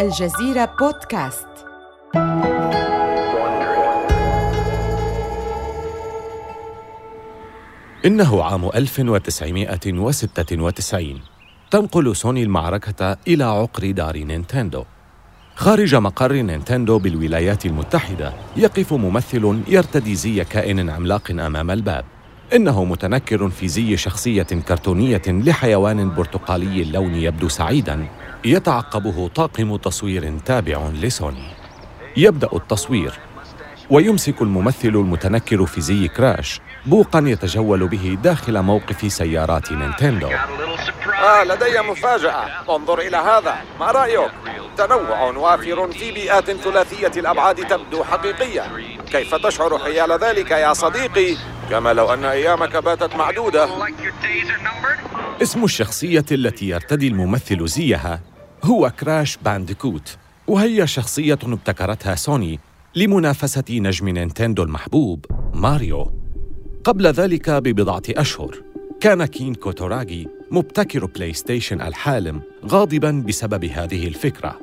الجزيرة بودكاست. إنه عام 1996 تنقل سوني المعركة إلى عقر دار نينتندو. خارج مقر نينتندو بالولايات المتحدة يقف ممثل يرتدي زي كائن عملاق أمام الباب. إنه متنكر في زي شخصية كرتونية لحيوان برتقالي اللون يبدو سعيداً. يتعقبه طاقم تصوير تابع لسوني. يبدأ التصوير ويمسك الممثل المتنكر في زي كراش بوقا يتجول به داخل موقف سيارات نينتندو. آه لدي مفاجأة. انظر إلى هذا. ما رأيك؟ تنوع وافر في بيئات ثلاثية الأبعاد تبدو حقيقية. كيف تشعر حيال ذلك يا صديقي؟ كما لو أن أيامك باتت معدودة. اسم الشخصية التي يرتدي الممثل زيها هو كراش بانديكوت وهي شخصية ابتكرتها سوني لمنافسة نجم نينتندو المحبوب ماريو. قبل ذلك ببضعة أشهر كان كين كوتوراغي مبتكر بلاي ستيشن الحالم غاضبا بسبب هذه الفكرة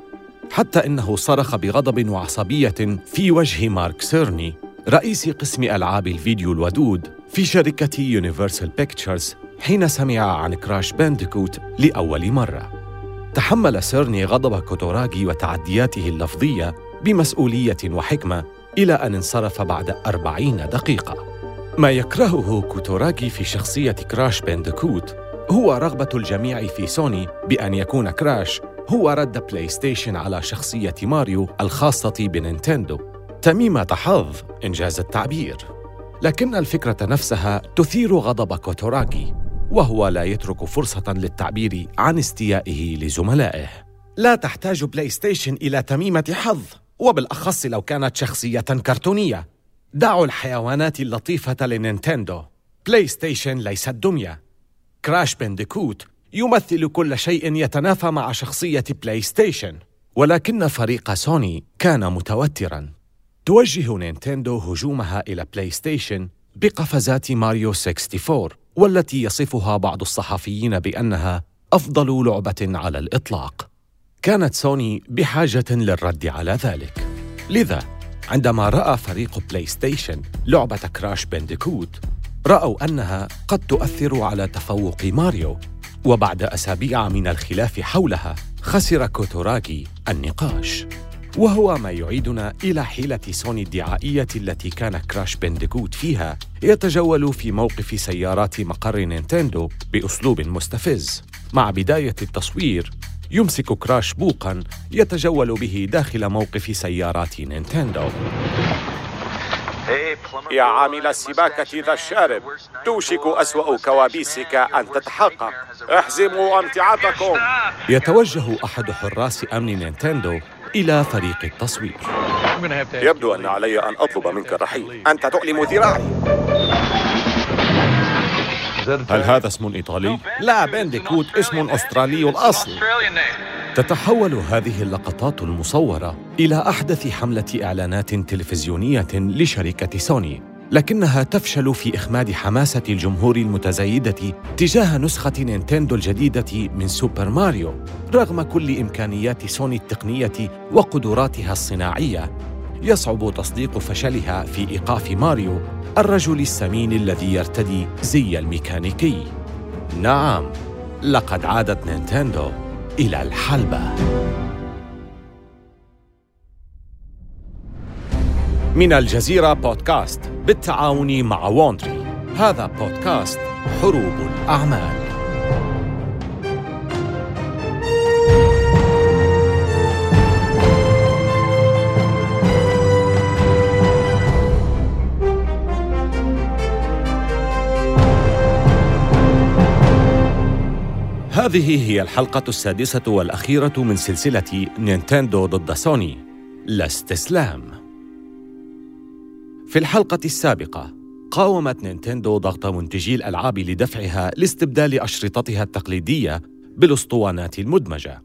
حتى إنه صرخ بغضب وعصبية في وجه مارك سيرني رئيس قسم ألعاب الفيديو الودود في شركة يونيفرسال بيكتشرز حين سمع عن كراش بانديكوت لأول مرة. تحمل سيرني غضب كوتوراغي وتعدياته اللفظية بمسؤولية وحكمة إلى أن انصرف بعد أربعين دقيقة. ما يكرهه كوتوراغي في شخصية كراش بانديكوت هو رغبة الجميع في سوني بأن يكون كراش هو رد بلاي ستيشن على شخصية ماريو الخاصة بنينتندو. تميمة حظ إنجاز التعبير. لكن الفكرة نفسها تثير غضب كوتوراغي وهو لا يترك فرصة للتعبير عن استيائه لزملائه. لا تحتاج بلاي ستيشن إلى تميمة حظ وبالأخص لو كانت شخصية كرتونية. دعوا الحيوانات اللطيفة لنينتندو. بلاي ستيشن ليست دمية. كراش بنديكوت يمثل كل شيء يتنافى مع شخصية بلاي ستيشن ولكن فريق سوني كان متوتراً. توجه نينتندو هجومها إلى بلاي ستيشن بقفزات ماريو 64 والتي يصفها بعض الصحفيين بأنها أفضل لعبة على الإطلاق. كانت سوني بحاجة للرد على ذلك. لذا عندما رأى فريق بلاي ستيشن لعبة كراش بنديكوت رأوا أنها قد تؤثر على تفوق ماريو وبعد أسابيع من الخلاف حولها خسر كوتوراغي النقاش. وهو ما يعيدنا إلى حيلة سوني الدعائية التي كان كراش بنديكوت فيها يتجول في موقف سيارات مقر نينتندو بأسلوب مستفز. مع بداية التصوير يمسك كراش بوقا يتجول به داخل موقف سيارات نينتندو. يا عامل السباكة ذا الشارب توشك أسوأ كوابيسك أن تتحقق. احزموا أمتعتكم. يتوجه أحد حراس أمن نينتندو إلى فريق التصوير. يبدو أن علي أن أطلب منك الرحيل. أنت تؤلم ذراعي. هل هذا اسم إيطالي؟ لا بنديكوت اسم أسترالي الأصل. تتحول هذه اللقطات المصورة إلى أحدث حملة إعلانات تلفزيونية لشركة سوني. لكنها تفشل في إخماد حماسة الجمهور المتزايدة تجاه نسخة نينتندو الجديدة من سوبر ماريو رغم كل إمكانيات سوني التقنية وقدراتها الصناعية. يصعب تصديق فشلها في إيقاف ماريو الرجل السمين الذي يرتدي زي الميكانيكي. نعم لقد عادت نينتندو إلى الحلبة. من الجزيرة بودكاست. بالتعاون مع Wondery هذا بودكاست حروب الأعمال. هذه هي الحلقة السادسة والأخيرة من سلسلة نينتندو ضد سوني. لا استسلام. في الحلقة السابقة قاومت نينتندو ضغط منتجي الألعاب لدفعها لاستبدال أشرطتها التقليدية بالأسطوانات المدمجة.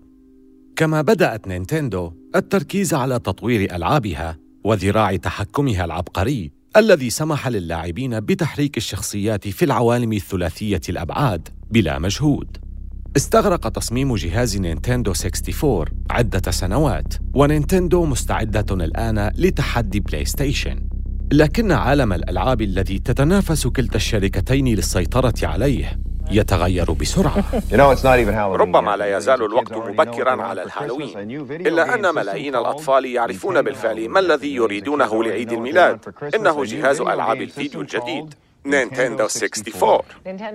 كما بدأت نينتندو التركيز على تطوير ألعابها وذراع تحكمها العبقري الذي سمح للاعبين بتحريك الشخصيات في العوالم الثلاثية الأبعاد بلا مجهود. استغرق تصميم جهاز نينتندو 64 عدة سنوات ونينتندو مستعدة الآن لتحدي بلاي ستيشن لكن عالم الألعاب الذي تتنافس كلتا الشركتين للسيطرة عليه يتغير بسرعة. ربما لا يزال الوقت مبكرا على الهالوين. إلا أن ملايين الأطفال يعرفون بالفعل ما الذي يريدونه لعيد الميلاد. إنه جهاز ألعاب الفيديو الجديد. نينتندو 64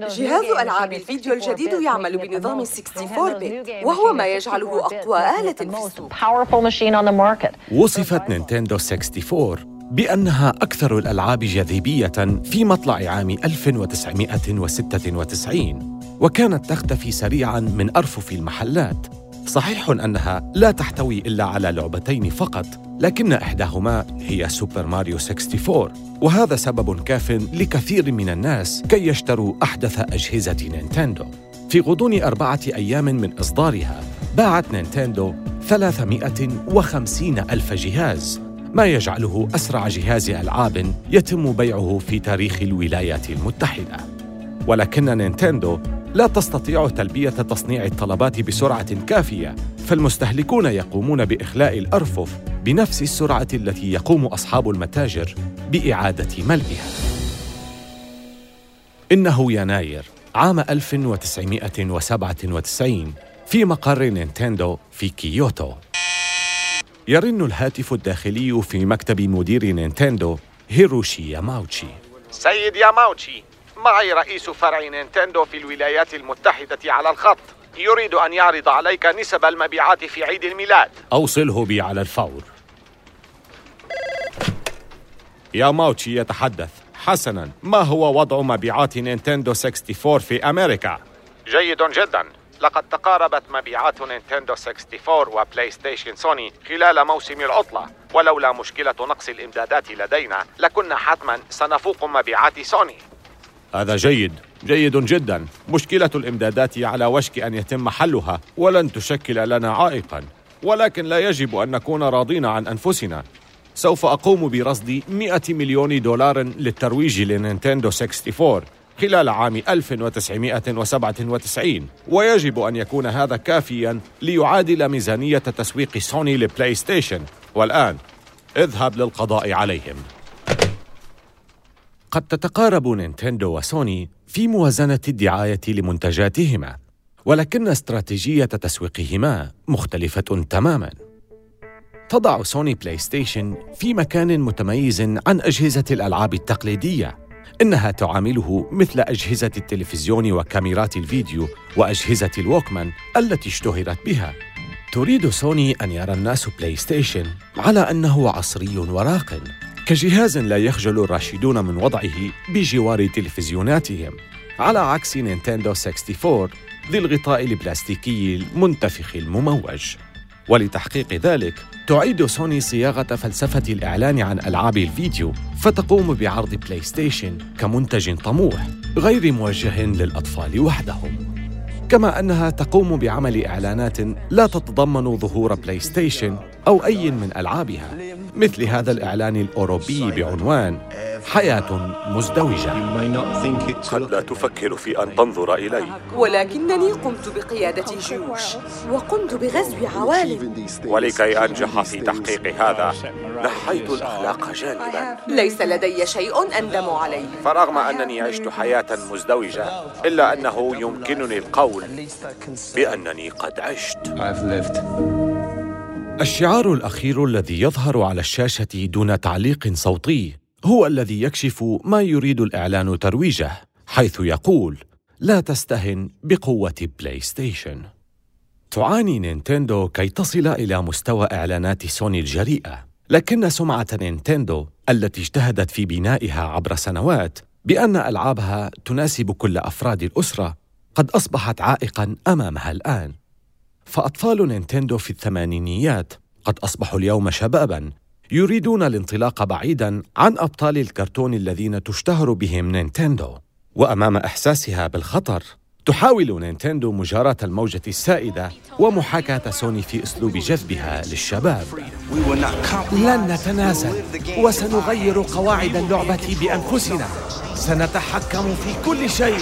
جهاز ألعاب الفيديو الجديد يعمل بنظام 64 بت وهو ما يجعله أقوى آلة في السوق وصفت نينتندو 64 بأنها أكثر الألعاب جاذبية في مطلع عام 1996 وكانت تختفي سريعاً من أرفف المحلات. صحيح أنها لا تحتوي إلا على لعبتين فقط لكن إحداهما هي سوبر ماريو 64 وهذا سبب كاف لكثير من الناس كي يشتروا أحدث أجهزة نينتندو. في غضون أربعة أيام من إصدارها باعت نينتندو 350 ألف جهاز. ما يجعله أسرع جهاز ألعاب يتم بيعه في تاريخ الولايات المتحدة. ولكن نينتندو لا تستطيع تلبية تصنيع الطلبات بسرعة كافية فالمستهلكون يقومون بإخلاء الأرفف بنفس السرعة التي يقوم أصحاب المتاجر بإعادة ملئها إنه يناير عام 1997 في مقر نينتندو في كيوتو. يرن الهاتف الداخلي في مكتب مدير نينتندو هيروشي ياماوتشي. سيد ياماوتشي معي رئيس فرع نينتندو في الولايات المتحدة على الخط. يريد أن يعرض عليك نسب المبيعات في عيد الميلاد. أوصله بي على الفور. ياماوتشي يتحدث. حسنا ما هو وضع مبيعات نينتندو 64 في أمريكا؟ جيد جدا. لقد تقاربت مبيعات نينتندو 64 وبلاي ستيشن سوني خلال موسم العطلة. ولولا مشكلة نقص الإمدادات لدينا لكنا حتما سنفوق مبيعات سوني. هذا جيد. جيد جدا. مشكلة الإمدادات على وشك أن يتم حلها ولن تشكل لنا عائقا. ولكن لا يجب أن نكون راضين عن أنفسنا. سوف أقوم برصد 100 مليون دولار للترويج لنينتندو 64 خلال عام 1997 ويجب أن يكون هذا كافيا ليعادل ميزانية تسويق سوني لبلاي ستيشن. والآن اذهب للقضاء عليهم. قد تتقارب نينتندو وسوني في موازنة الدعاية لمنتجاتهما ولكن استراتيجية تسويقهما مختلفة تماماً. تضع سوني بلاي ستيشن في مكان متميز عن أجهزة الألعاب التقليدية إنها تعامله مثل أجهزة التلفزيون وكاميرات الفيديو وأجهزة الووكمان التي اشتهرت بها. تريد سوني أن يرى الناس بلاي ستيشن على أنه عصري وراقٍ. كجهاز لا يخجل الراشدون من وضعه بجوار تلفزيوناتهم. على عكس نينتندو 64 ذي الغطاء البلاستيكي المنتفخ المموج. ولتحقيق ذلك تعيد سوني صياغة فلسفة الإعلان عن ألعاب الفيديو فتقوم بعرض بلاي ستيشن كمنتج طموح غير موجه للأطفال وحدهم. كما أنها تقوم بعمل إعلانات لا تتضمن ظهور بلاي ستيشن أو أي من ألعابها مثل هذا الإعلان الأوروبي بعنوان حياة مزدوجة. قد لا تفكر في أن تنظر إلي. ولكنني قمت بقيادة جيوش وقمت بغزو عوالم. ولكي أنجح في تحقيق هذا نحيت الأخلاق جانبا ليس لدي شيء أندم عليه. فرغم أنني عشت حياة مزدوجة إلا أنه يمكنني القول بأنني قد عشت. الشعار الأخير الذي يظهر على الشاشة دون تعليق صوتي هو الذي يكشف ما يريد الإعلان ترويجه حيث يقول لا تستهن بقوة بلاي ستيشن تعاني نينتندو كي تصل إلى مستوى إعلانات سوني الجريئة لكن سمعة نينتندو التي اجتهدت في بنائها عبر سنوات بأن ألعابها تناسب كل أفراد الأسرة قد أصبحت عائقاً أمامها الآن. فأطفال نينتندو في الثمانينيات قد أصبحوا اليوم شباباً يريدون الانطلاق بعيدا عن أبطال الكرتون الذين تشتهر بهم نينتندو. وأمام إحساسها بالخطر تحاول نينتندو مجاراة الموجة السائدة ومحاكاة سوني في أسلوب جذبها للشباب. لن نتنازل وسنغير قواعد اللعبة بأنفسنا. سنتحكم في كل شيء.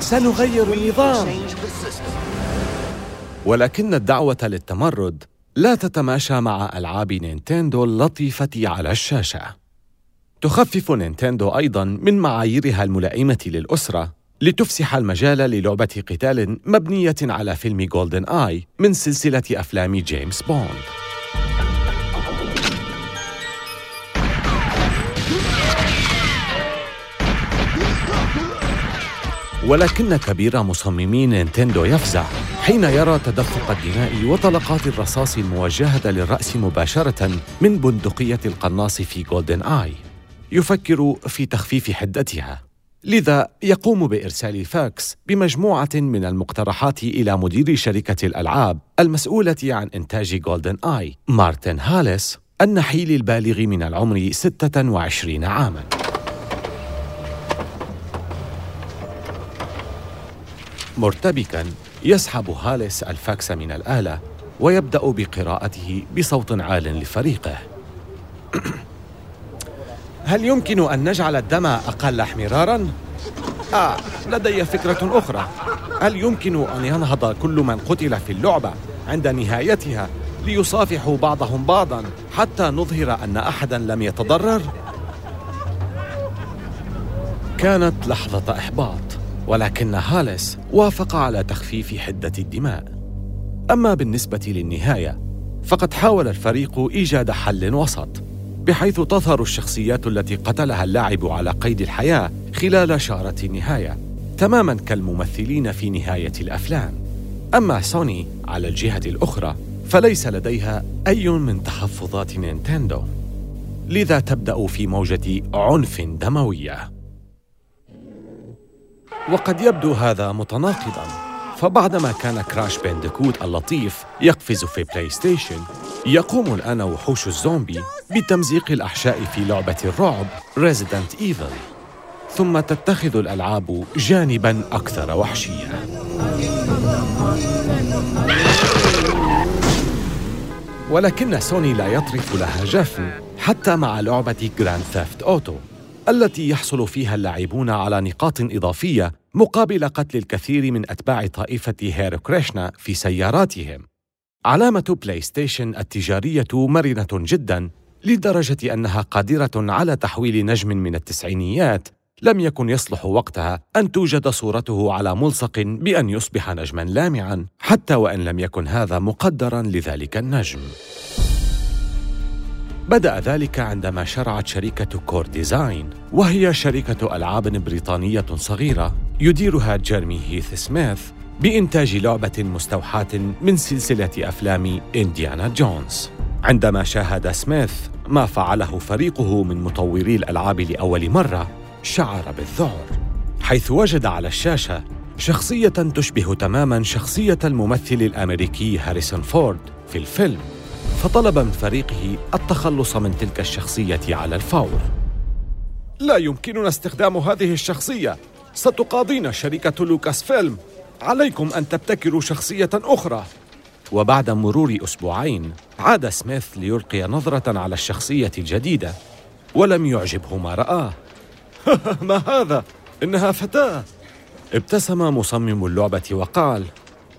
سنغير النظام. ولكن الدعوة للتمرد لا تتماشى مع ألعاب نينتندو اللطيفة على الشاشة. تخفف نينتندو أيضاً من معاييرها الملائمة للأسرة لتفسح المجال للعبة قتال مبنية على فيلم جولدن آي من سلسلة أفلام جيمس بوند. ولكن كبير مصممي نينتندو يفزع حين يرى تدفق الدماء وطلقات الرصاص الموجهة للرأس مباشرة من بندقية القناص في جولدن آي يفكر في تخفيف حدتها. لذا يقوم بإرسال فاكس بمجموعة من المقترحات إلى مدير شركة الألعاب المسؤولة عن إنتاج جولدن آي مارتن هوليس النحيل البالغ من العمر 26 عاماً. مرتبكا يسحب هاليس الفاكس من الآلة ويبدأ بقراءته بصوت عال لفريقه هل يمكن أن نجعل الدم أقل احمرارا؟ آه لدي فكرة أخرى هل يمكن أن ينهض كل من قتل في اللعبة عند نهايتها ليصافحوا بعضهم بعضا حتى نظهر أن أحدا لم يتضرر؟ كانت لحظة إحباط ولكن هاليس وافق على تخفيف حدة الدماء. أما بالنسبة للنهاية فقد حاول الفريق إيجاد حل وسط بحيث تظهر الشخصيات التي قتلها اللاعب على قيد الحياة خلال شارة النهاية تماما كالممثلين في نهاية الأفلام. أما سوني على الجهة الأخرى فليس لديها أي من تحفظات نينتندو. لذا تبدأ في موجة عنف دموية. وقد يبدو هذا متناقضا. فبعدما كان كراش بانديكوت اللطيف يقفز في بلاي ستيشن يقوم الآن وحوش الزومبي بتمزيق الأحشاء في لعبة الرعب Resident Evil. ثم تتخذ الألعاب جانباً أكثر وحشية. ولكن سوني لا يطرف لها جفن حتى مع لعبة جراند ثيفت أوتو التي يحصل فيها اللاعبون على نقاط إضافية مقابل قتل الكثير من أتباع طائفة هاري كريشنا في سياراتهم. علامة بلاي ستيشن التجارية مرنة جدا لدرجة أنها قادرة على تحويل نجم من التسعينيات لم يكن يصلح وقتها أن توجد صورته على ملصق بأن يصبح نجما لامعا حتى وإن لم يكن هذا مقدرا لذلك النجم. بدأ ذلك عندما شرعت شركة كور ديزاين وهي شركة ألعاب بريطانية صغيرة يديرها جيرمي هيث سميث بإنتاج لعبة مستوحاة من سلسلة أفلام إنديانا جونز. عندما شاهد سميث ما فعله فريقه من مطوري الألعاب لأول مرة شعر بالذعر. حيث وجد على الشاشة شخصية تشبه تماما شخصية الممثل الأمريكي هاريسون فورد في الفيلم. فطلب من فريقه التخلص من تلك الشخصية على الفور. لا يمكننا استخدام هذه الشخصية. ستقاضينا شركة لوكاس فيلم. عليكم أن تبتكروا شخصية أخرى. وبعد مرور أسبوعين عاد سميث ليلقي نظرة على الشخصية الجديدة ولم يعجبه ما رآه. ما هذا؟ إنها فتاة. ابتسم مصمم اللعبة وقال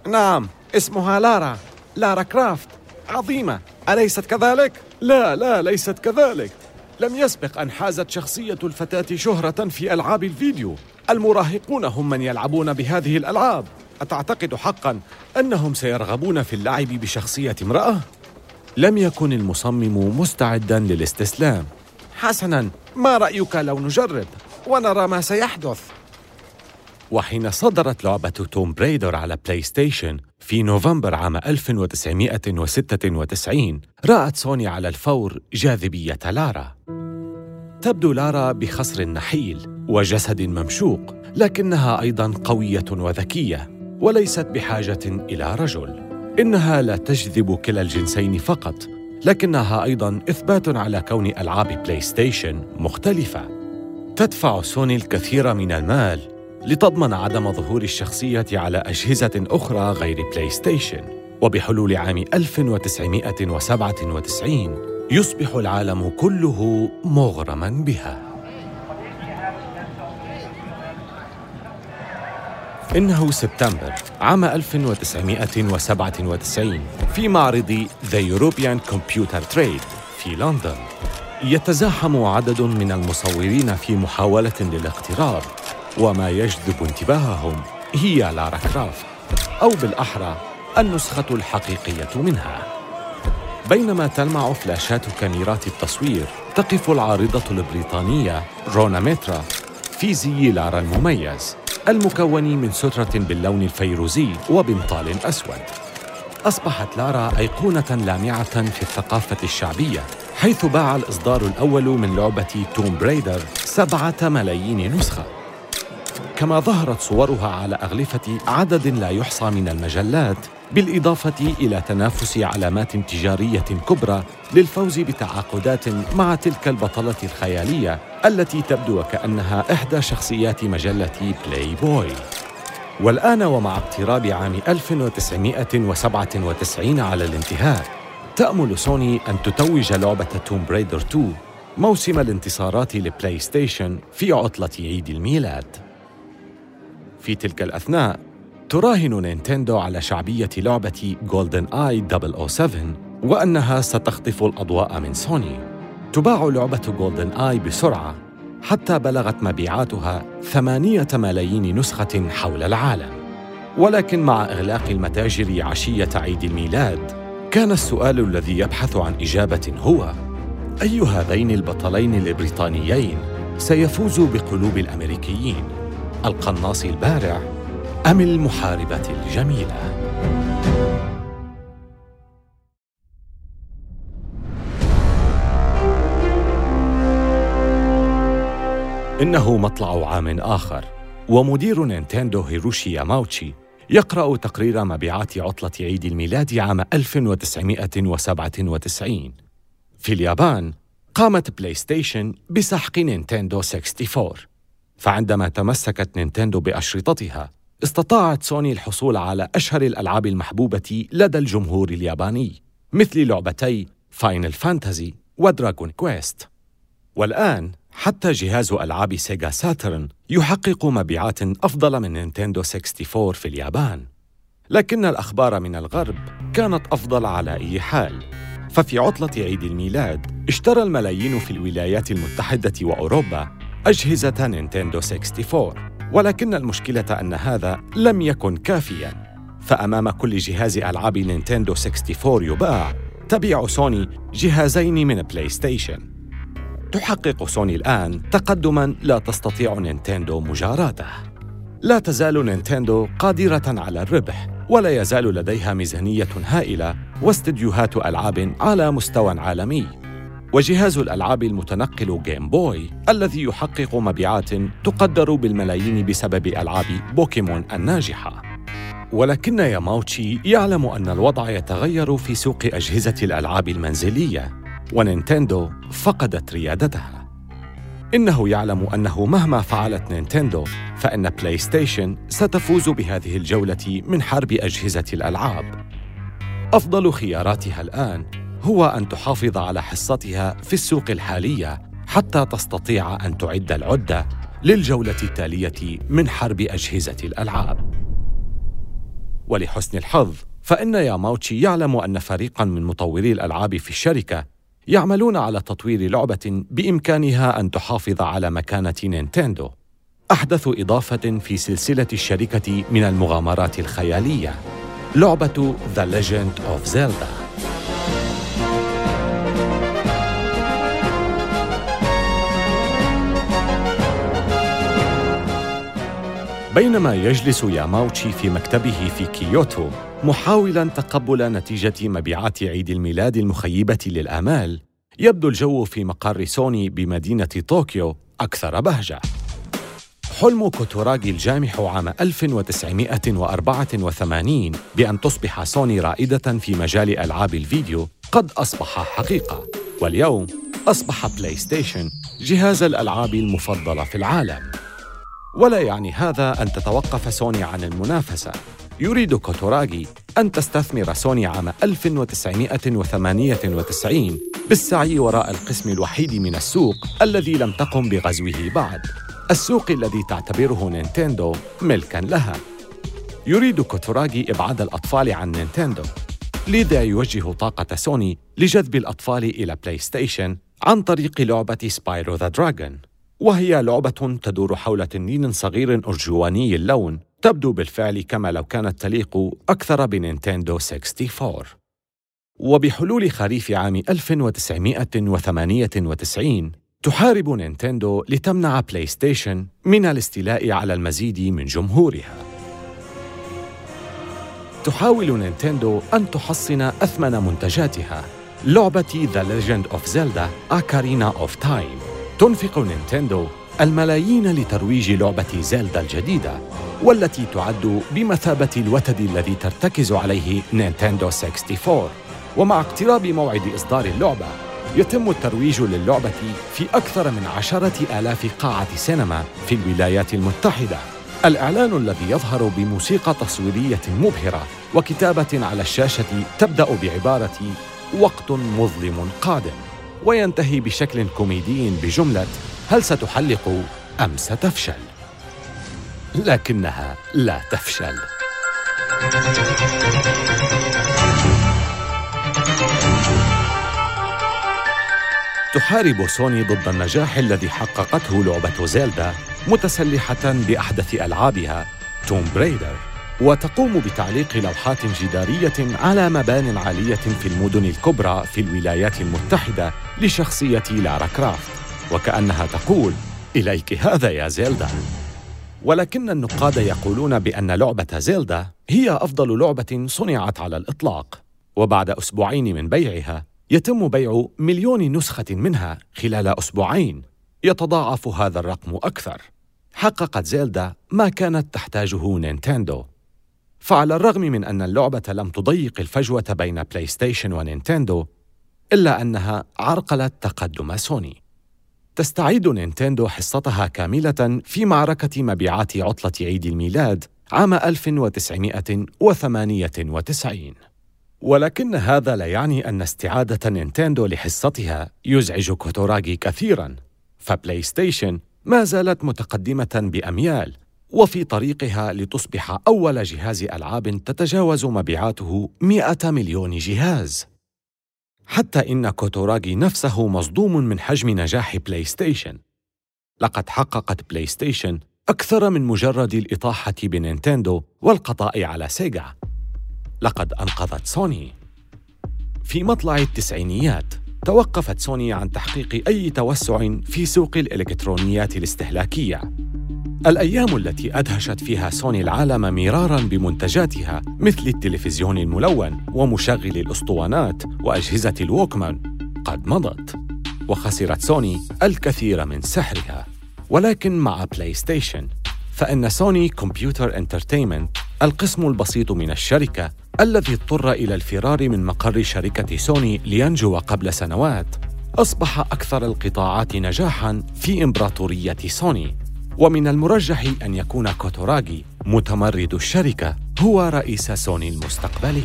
نعم اسمها لارا لارا كرافت. عظيمة. أليست كذلك؟ لا لا ليست كذلك. لم يسبق أن حازت شخصية الفتاة شهرة في ألعاب الفيديو. المراهقون هم من يلعبون بهذه الألعاب. أتعتقد حقا أنهم سيرغبون في اللعب بشخصية امرأة؟ لم يكن المصمم مستعدا للاستسلام. حسنا ما رأيك لو نجرب ونرى ما سيحدث؟ وحين صدرت لعبة تومب رايدر على بلاي ستيشن في نوفمبر عام 1996 رأت سوني على الفور جاذبية لارا. تبدو لارا بخصر نحيل وجسد ممشوق لكنها أيضا قوية وذكية وليست بحاجة إلى رجل. إنها لا تجذب كلا الجنسين فقط لكنها أيضا إثبات على كون ألعاب بلاي ستيشن مختلفة. تدفع سوني الكثير من المال لتضمن عدم ظهور الشخصية على أجهزة أخرى غير بلاي ستيشن وبحلول عام 1997 يصبح العالم كله مغرما بها. إنه سبتمبر عام 1997 في معرض The European Computer Trade في لندن. يتزاحم عدد من المصورين في محاولة للاقتراب. وما يجذب انتباههم هي لارا كرافت أو بالأحرى النسخة الحقيقية منها. بينما تلمع فلاشات كاميرات التصوير تقف العارضة البريطانية رونا ميترا في زي لارا المميز المكون من سترة باللون الفيروزي وبنطال أسود. أصبحت لارا أيقونة لامعة في الثقافة الشعبية حيث باع الإصدار الأول من لعبة تومب رايدر سبعة ملايين نسخة. كما ظهرت صورها على أغلفة عدد لا يحصى من المجلات بالإضافة إلى تنافس علامات تجارية كبرى للفوز بتعاقدات مع تلك البطلة الخيالية التي تبدو وكأنها إحدى شخصيات مجلة بلاي بوي والآن ومع اقتراب عام 1997 على الانتهاء تأمل سوني أن تتوج لعبة تومب رايدر 2 موسم الانتصارات لبلاي ستيشن في عطلة عيد الميلاد. في تلك الأثناء تراهن نينتندو على شعبية لعبة جولدن آي 007 وأنها ستخطف الأضواء من سوني تباع لعبة جولدن آي بسرعة حتى بلغت مبيعاتها ثمانية ملايين نسخة حول العالم ولكن مع إغلاق المتاجر عشية عيد الميلاد كان السؤال الذي يبحث عن إجابة هو أي هذين البطلين البريطانيين سيفوز بقلوب الأمريكيين؟ القناص البارع أم المحاربة الجميلة؟ إنه مطلع عام آخر ومدير نينتندو هيروشي ياماوتشي يقرأ تقرير مبيعات عطلة عيد الميلاد عام 1997 في اليابان قامت بلاي ستيشن بسحق نينتندو 64 فعندما تمسكت نينتندو بأشرطتها استطاعت سوني الحصول على أشهر الألعاب المحبوبة لدى الجمهور الياباني مثل لعبتي فاينل فانتازي ودراغون كويست والآن حتى جهاز ألعاب سيجا ساترن يحقق مبيعات أفضل من نينتندو 64 في اليابان. لكن الأخبار من الغرب كانت أفضل على أي حال. ففي عطلة عيد الميلاد اشترى الملايين في الولايات المتحدة وأوروبا أجهزة نينتندو 64 ولكن المشكلة أن هذا لم يكن كافياً فأمام كل جهاز ألعاب نينتندو 64 يباع تبيع سوني جهازين من بلاي ستيشن تحقق سوني الآن تقدماً لا تستطيع نينتندو مجاراته. لا تزال نينتندو قادرة على الربح، ولا يزال لديها ميزانية هائلة واستديوهات ألعاب على مستوى عالمي. وجهاز الألعاب المتنقل Game Boy الذي يحقق مبيعات تقدر بالملايين بسبب ألعاب بوكيمون الناجحة. ولكن ياماوتشي يعلم أن الوضع يتغير في سوق أجهزة الألعاب المنزلية ونينتندو فقدت ريادتها إنه يعلم أنه مهما فعلت نينتندو فإن بلاي ستيشن ستفوز بهذه الجولة من حرب أجهزة الألعاب أفضل خياراتها الآن هو أن تحافظ على حصتها في السوق الحالية حتى تستطيع أن تعد العدة للجولة التالية من حرب أجهزة الألعاب. ولحسن الحظ فإن ياماوتشي يعلم أن فريقاً من مطوري الألعاب في الشركة يعملون على تطوير لعبة بإمكانها أن تحافظ على مكانة نينتندو. أحدث إضافة في سلسلة الشركة من المغامرات الخيالية. لعبة The Legend of Zelda. بينما يجلس ياماوتشي في مكتبه في كيوتو محاولا تقبل نتيجة مبيعات عيد الميلاد المخيبة للآمال. يبدو الجو في مقر سوني بمدينة طوكيو أكثر بهجة. حلم كوتوراغي الجامح عام 1984 بأن تصبح سوني رائدة في مجال ألعاب الفيديو قد أصبح حقيقة. واليوم أصبح بلاي ستيشن جهاز الألعاب المفضل في العالم. ولا يعني هذا أن تتوقف سوني عن المنافسة. يريد كوتوراغي أن تستثمر سوني عام 1998 بالسعي وراء القسم الوحيد من السوق الذي لم تقم بغزوه بعد. السوق الذي تعتبره نينتندو ملكا لها. يريد كوتوراغي إبعاد الأطفال عن نينتندو. لذا يوجه طاقة سوني لجذب الأطفال إلى بلاي ستيشن عن طريق لعبة Spyro the Dragon وهي لعبة تدور حول تنين صغير أرجواني اللون تبدو بالفعل كما لو كانت تليق أكثر بنينتندو 64 وبحلول خريف عام 1998 تحارب نينتندو لتمنع بلاي ستيشن من الاستيلاء على المزيد من جمهورها. تحاول نينتندو أن تحصن أثمن منتجاتها لعبة The Legend of Zelda Ocarina of Time. تنفق نينتندو الملايين لترويج لعبة زيلدا الجديدة والتي تعد بمثابة الوتد الذي ترتكز عليه نينتندو 64 ومع اقتراب موعد إصدار اللعبة يتم الترويج للعبة في أكثر من عشرة آلاف قاعة سينما في الولايات المتحدة. الإعلان الذي يظهر بموسيقى تصويرية مبهرة وكتابة على الشاشة تبدأ بعبارة وقت مظلم قادم وينتهي بشكل كوميدي بجملة هل ستحلق أم ستفشل؟ لكنها لا تفشل تحارب سوني ضد النجاح الذي حققته لعبة زيلدا متسلحة بأحدث ألعابها توم بريدر وتقوم بتعليق لوحات جدارية على مبان عالية في المدن الكبرى في الولايات المتحدة لشخصية لارا كرافت. وكأنها تقول إليك هذا يا زيلدا. ولكن النقاد يقولون بأن لعبة زيلدا هي أفضل لعبة صنعت على الإطلاق. وبعد أسبوعين من بيعها يتم بيع مليون نسخة منها خلال أسبوعين. يتضاعف هذا الرقم أكثر. حققت زيلدا ما كانت تحتاجه نينتندو. فعلى الرغم من أن اللعبة لم تضيق الفجوة بين بلاي ستيشن ونينتندو إلا أنها عرقلت تقدم سوني. تستعيد نينتندو حصتها كاملة في معركة مبيعات عطلة عيد الميلاد عام 1998 ولكن هذا لا يعني أن استعادة نينتندو لحصتها يزعج كوتوراغي كثيراً فبلاي ستيشن ما زالت متقدمة بأميال. وفي طريقها لتصبح أول جهاز ألعاب تتجاوز مبيعاته 100 مليون جهاز. حتى إن كوتوراغي نفسه مصدوم من حجم نجاح بلاي ستيشن لقد حققت بلاي ستيشن أكثر من مجرد الإطاحة بنينتندو والقضاء على سيجا. لقد أنقذت سوني. في مطلع التسعينيات توقفت سوني عن تحقيق أي توسع في سوق الإلكترونيات الاستهلاكية. الأيام التي أدهشت فيها سوني العالم مرارا بمنتجاتها مثل التلفزيون الملون ومشغل الأسطوانات وأجهزة الووكمان. قد مضت وخسرت سوني الكثير من سحرها. ولكن مع بلاي ستيشن فإن سوني Computer Entertainment القسم البسيط من الشركة الذي اضطر إلى الفرار من مقر شركة سوني لينجو قبل سنوات أصبح أكثر القطاعات نجاحاً في إمبراطورية سوني. ومن المرجح أن يكون كوتوراغي متمرد الشركة هو رئيس سوني المستقبلي.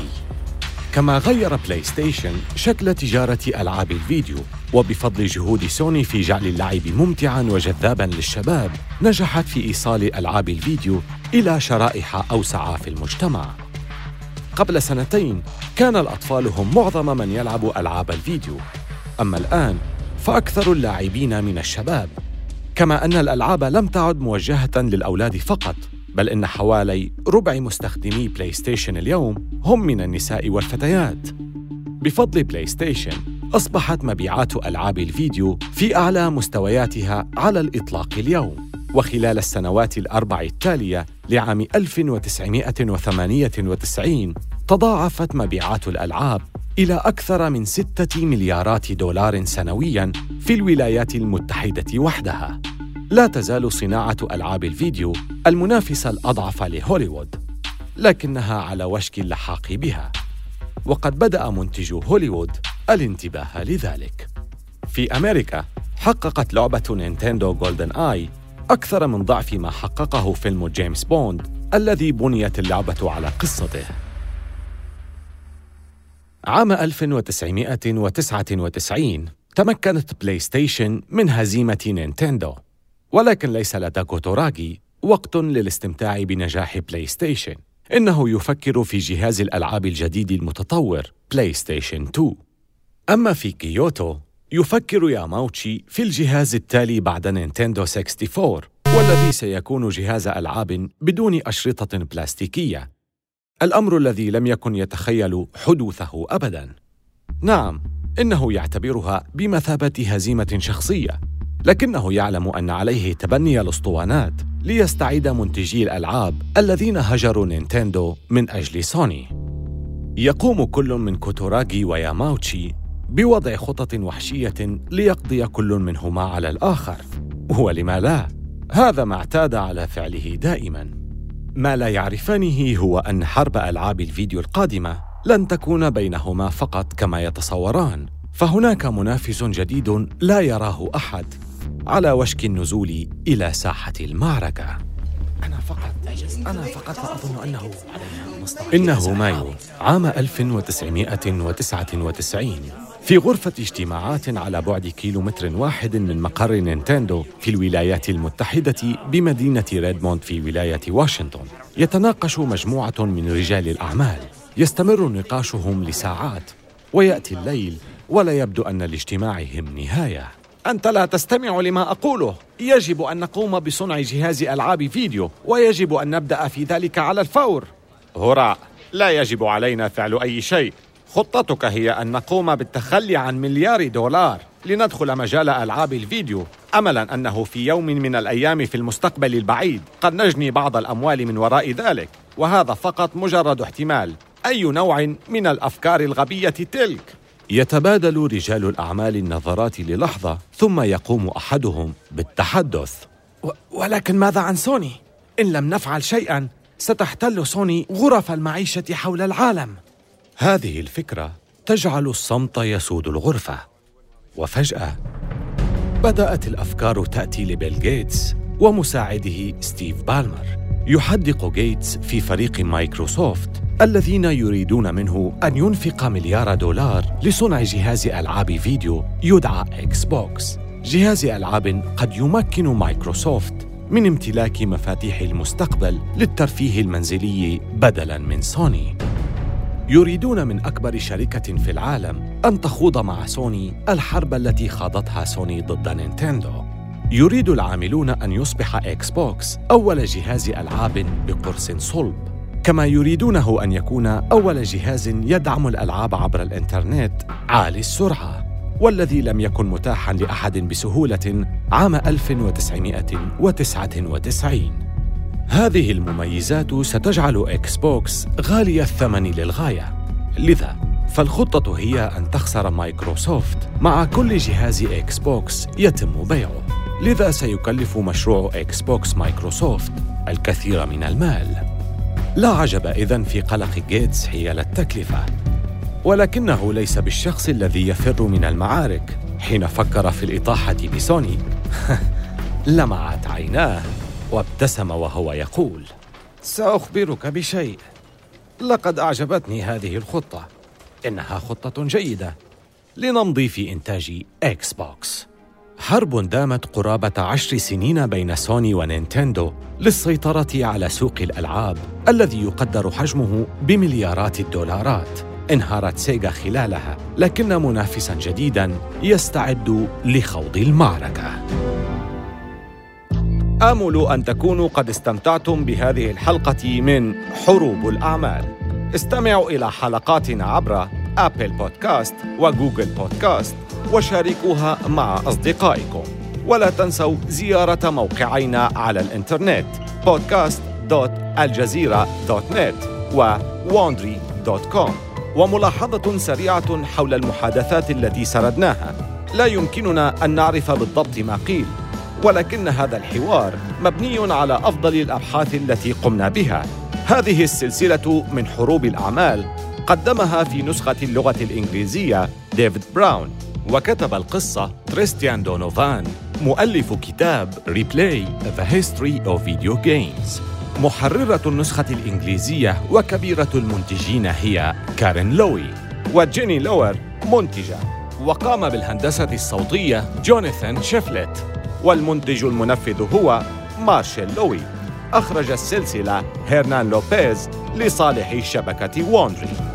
كما غير بلاي ستيشن شكل تجارة ألعاب الفيديو وبفضل جهود سوني في جعل اللعب ممتعا وجذابا للشباب نجحت في إيصال ألعاب الفيديو إلى شرائح أوسع في المجتمع. قبل سنتين كان الأطفال هم معظم من يلعب ألعاب الفيديو. أما الآن فأكثر اللاعبين من الشباب كما أن الألعاب لم تعد موجهة للأولاد فقط بل إن حوالي ربع مستخدمي بلاي ستيشن اليوم هم من النساء والفتيات. بفضل بلاي ستيشن أصبحت مبيعات ألعاب الفيديو في أعلى مستوياتها على الإطلاق اليوم. وخلال السنوات الأربع التالية لعام 1998 تضاعفت مبيعات الألعاب إلى أكثر من ستة مليارات دولار سنوياً في الولايات المتحدة وحدها. لا تزال صناعة ألعاب الفيديو المنافسة الأضعف لهوليوود، لكنها على وشك اللحاق بها. وقد بدأ منتجو هوليوود الانتباه لذلك. في أمريكا حققت لعبة نينتندو جولدن آي أكثر من ضعف ما حققه فيلم جيمس بوند الذي بنيت اللعبة على قصته. عام 1999 تمكنت بلاي ستيشن من هزيمة نينتندو ولكن ليس لدى كوتاراغي وقت للاستمتاع بنجاح بلاي ستيشن إنه يفكر في جهاز الألعاب الجديد المتطور بلاي ستيشن 2 أما في كيوتو يفكر ياماوتشي في الجهاز التالي بعد نينتندو 64 والذي سيكون جهاز ألعاب بدون أشرطة بلاستيكية. الأمر الذي لم يكن يتخيل حدوثه أبداً. نعم إنه يعتبرها بمثابة هزيمة شخصية لكنه يعلم أن عليه تبني الأسطوانات ليستعيد منتجي الألعاب الذين هجروا نينتندو من أجل سوني. يقوم كل من كوتوراغي وياماوتشي بوضع خطط وحشية ليقضي كل منهما على الآخر. ولما لا؟ هذا ما اعتاد على فعله دائما. ما لا يعرفانه هو أن حرب ألعاب الفيديو القادمة لن تكون بينهما فقط كما يتصوران. فهناك منافس جديد لا يراه أحد على وشك النزول إلى ساحة المعركة. أنا فقط أنا فقط أظن أنه إنه مايو عام 1999 في غرفة اجتماعات على بعد كيلومتر واحد من مقر نينتندو في الولايات المتحدة بمدينة ريدموند في ولاية واشنطن. يتناقش مجموعة من رجال الأعمال. يستمر نقاشهم لساعات. ويأتي الليل ولا يبدو أن لاجتماعهم نهاية. أنت لا تستمع لما أقوله. يجب أن نقوم بصنع جهاز ألعاب فيديو. ويجب أن نبدأ في ذلك على الفور. هراء. لا يجب علينا فعل أي شيء. خطتك هي أن نقوم بالتخلي عن مليار دولار لندخل مجال ألعاب الفيديو. أملا أنه في يوم من الأيام في المستقبل البعيد. قد نجني بعض الأموال من وراء ذلك. وهذا فقط مجرد احتمال. أي نوع من الأفكار الغبية تلك؟ يتبادل رجال الأعمال النظرات للحظة ثم يقوم أحدهم بالتحدث. و- ولكن ماذا عن سوني؟ إن لم نفعل شيئا ستحتل سوني غرف المعيشة حول العالم. هذه الفكرة تجعل الصمت يسود الغرفة. وفجأة بدأت الأفكار تأتي لبيل جيتس ومساعده ستيف بالمر. يحدق جيتس في فريق مايكروسوفت الذين يريدون منه أن ينفق مليار دولار لصنع جهاز ألعاب فيديو يدعى إكس بوكس. جهاز ألعاب قد يمكن مايكروسوفت من امتلاك مفاتيح المستقبل للترفيه المنزلي بدلاً من سوني. يريدون من أكبر شركة في العالم أن تخوض مع سوني الحرب التي خاضتها سوني ضد نينتندو. يريد العاملون أن يصبح إكس بوكس أول جهاز ألعاب بقرص صلب، كما يريدونه أن يكون أول جهاز يدعم الألعاب عبر الإنترنت عالي السرعة، والذي لم يكن متاحاً لأحد بسهولة عام 1999. هذه المميزات ستجعل إكس بوكس غالي الثمن للغاية. لذا فالخطة هي أن تخسر مايكروسوفت مع كل جهاز إكس بوكس يتم بيعه. لذا سيكلف مشروع إكس بوكس مايكروسوفت الكثير من المال. لا عجب إذن في قلق جيتس حيال التكلفة. ولكنه ليس بالشخص الذي يفر من المعارك حين فكر في الإطاحة بسوني. لمعت عيناه وابتسم وهو يقول سأخبرك بشيء. لقد أعجبتني هذه الخطة. إنها خطة جيدة. لنمضي في إنتاج إكس بوكس حرب دامت قرابة عشر سنين بين سوني ونينتندو للسيطرة على سوق الألعاب الذي يقدر حجمه بمليارات الدولارات. انهارت سيجا خلالها لكن منافسا جديدا يستعد لخوض المعركة آمل أن تكونوا قد استمتعتم بهذه الحلقة من حروب الأعمال. استمعوا إلى حلقاتنا عبر أبل بودكاست وجوجل بودكاست وشاركوها مع أصدقائكم. ولا تنسوا زيارة موقعينا على الإنترنت podcast.aljazeera.net و wondery.com وملاحظة سريعة حول المحادثات التي سردناها. لا يمكننا أن نعرف بالضبط ما قيل ولكن هذا الحوار مبني على أفضل الأبحاث التي قمنا بها هذه السلسلة من حروب الأعمال قدمها في نسخة اللغة الإنجليزية ديفيد براون وكتب القصة تريستان دونوفان مؤلف كتاب Replay: The History of Video Games محررة النسخة الإنجليزية وكبيرة المنتجين هي كارين لوي وجيني لور منتجة. وقام بالهندسة الصوتية جوناثان شيفلت والمنتج المنفذ هو مارشيل لوي. أخرج السلسلة هيرنان لوبيز لصالح شبكة وندري.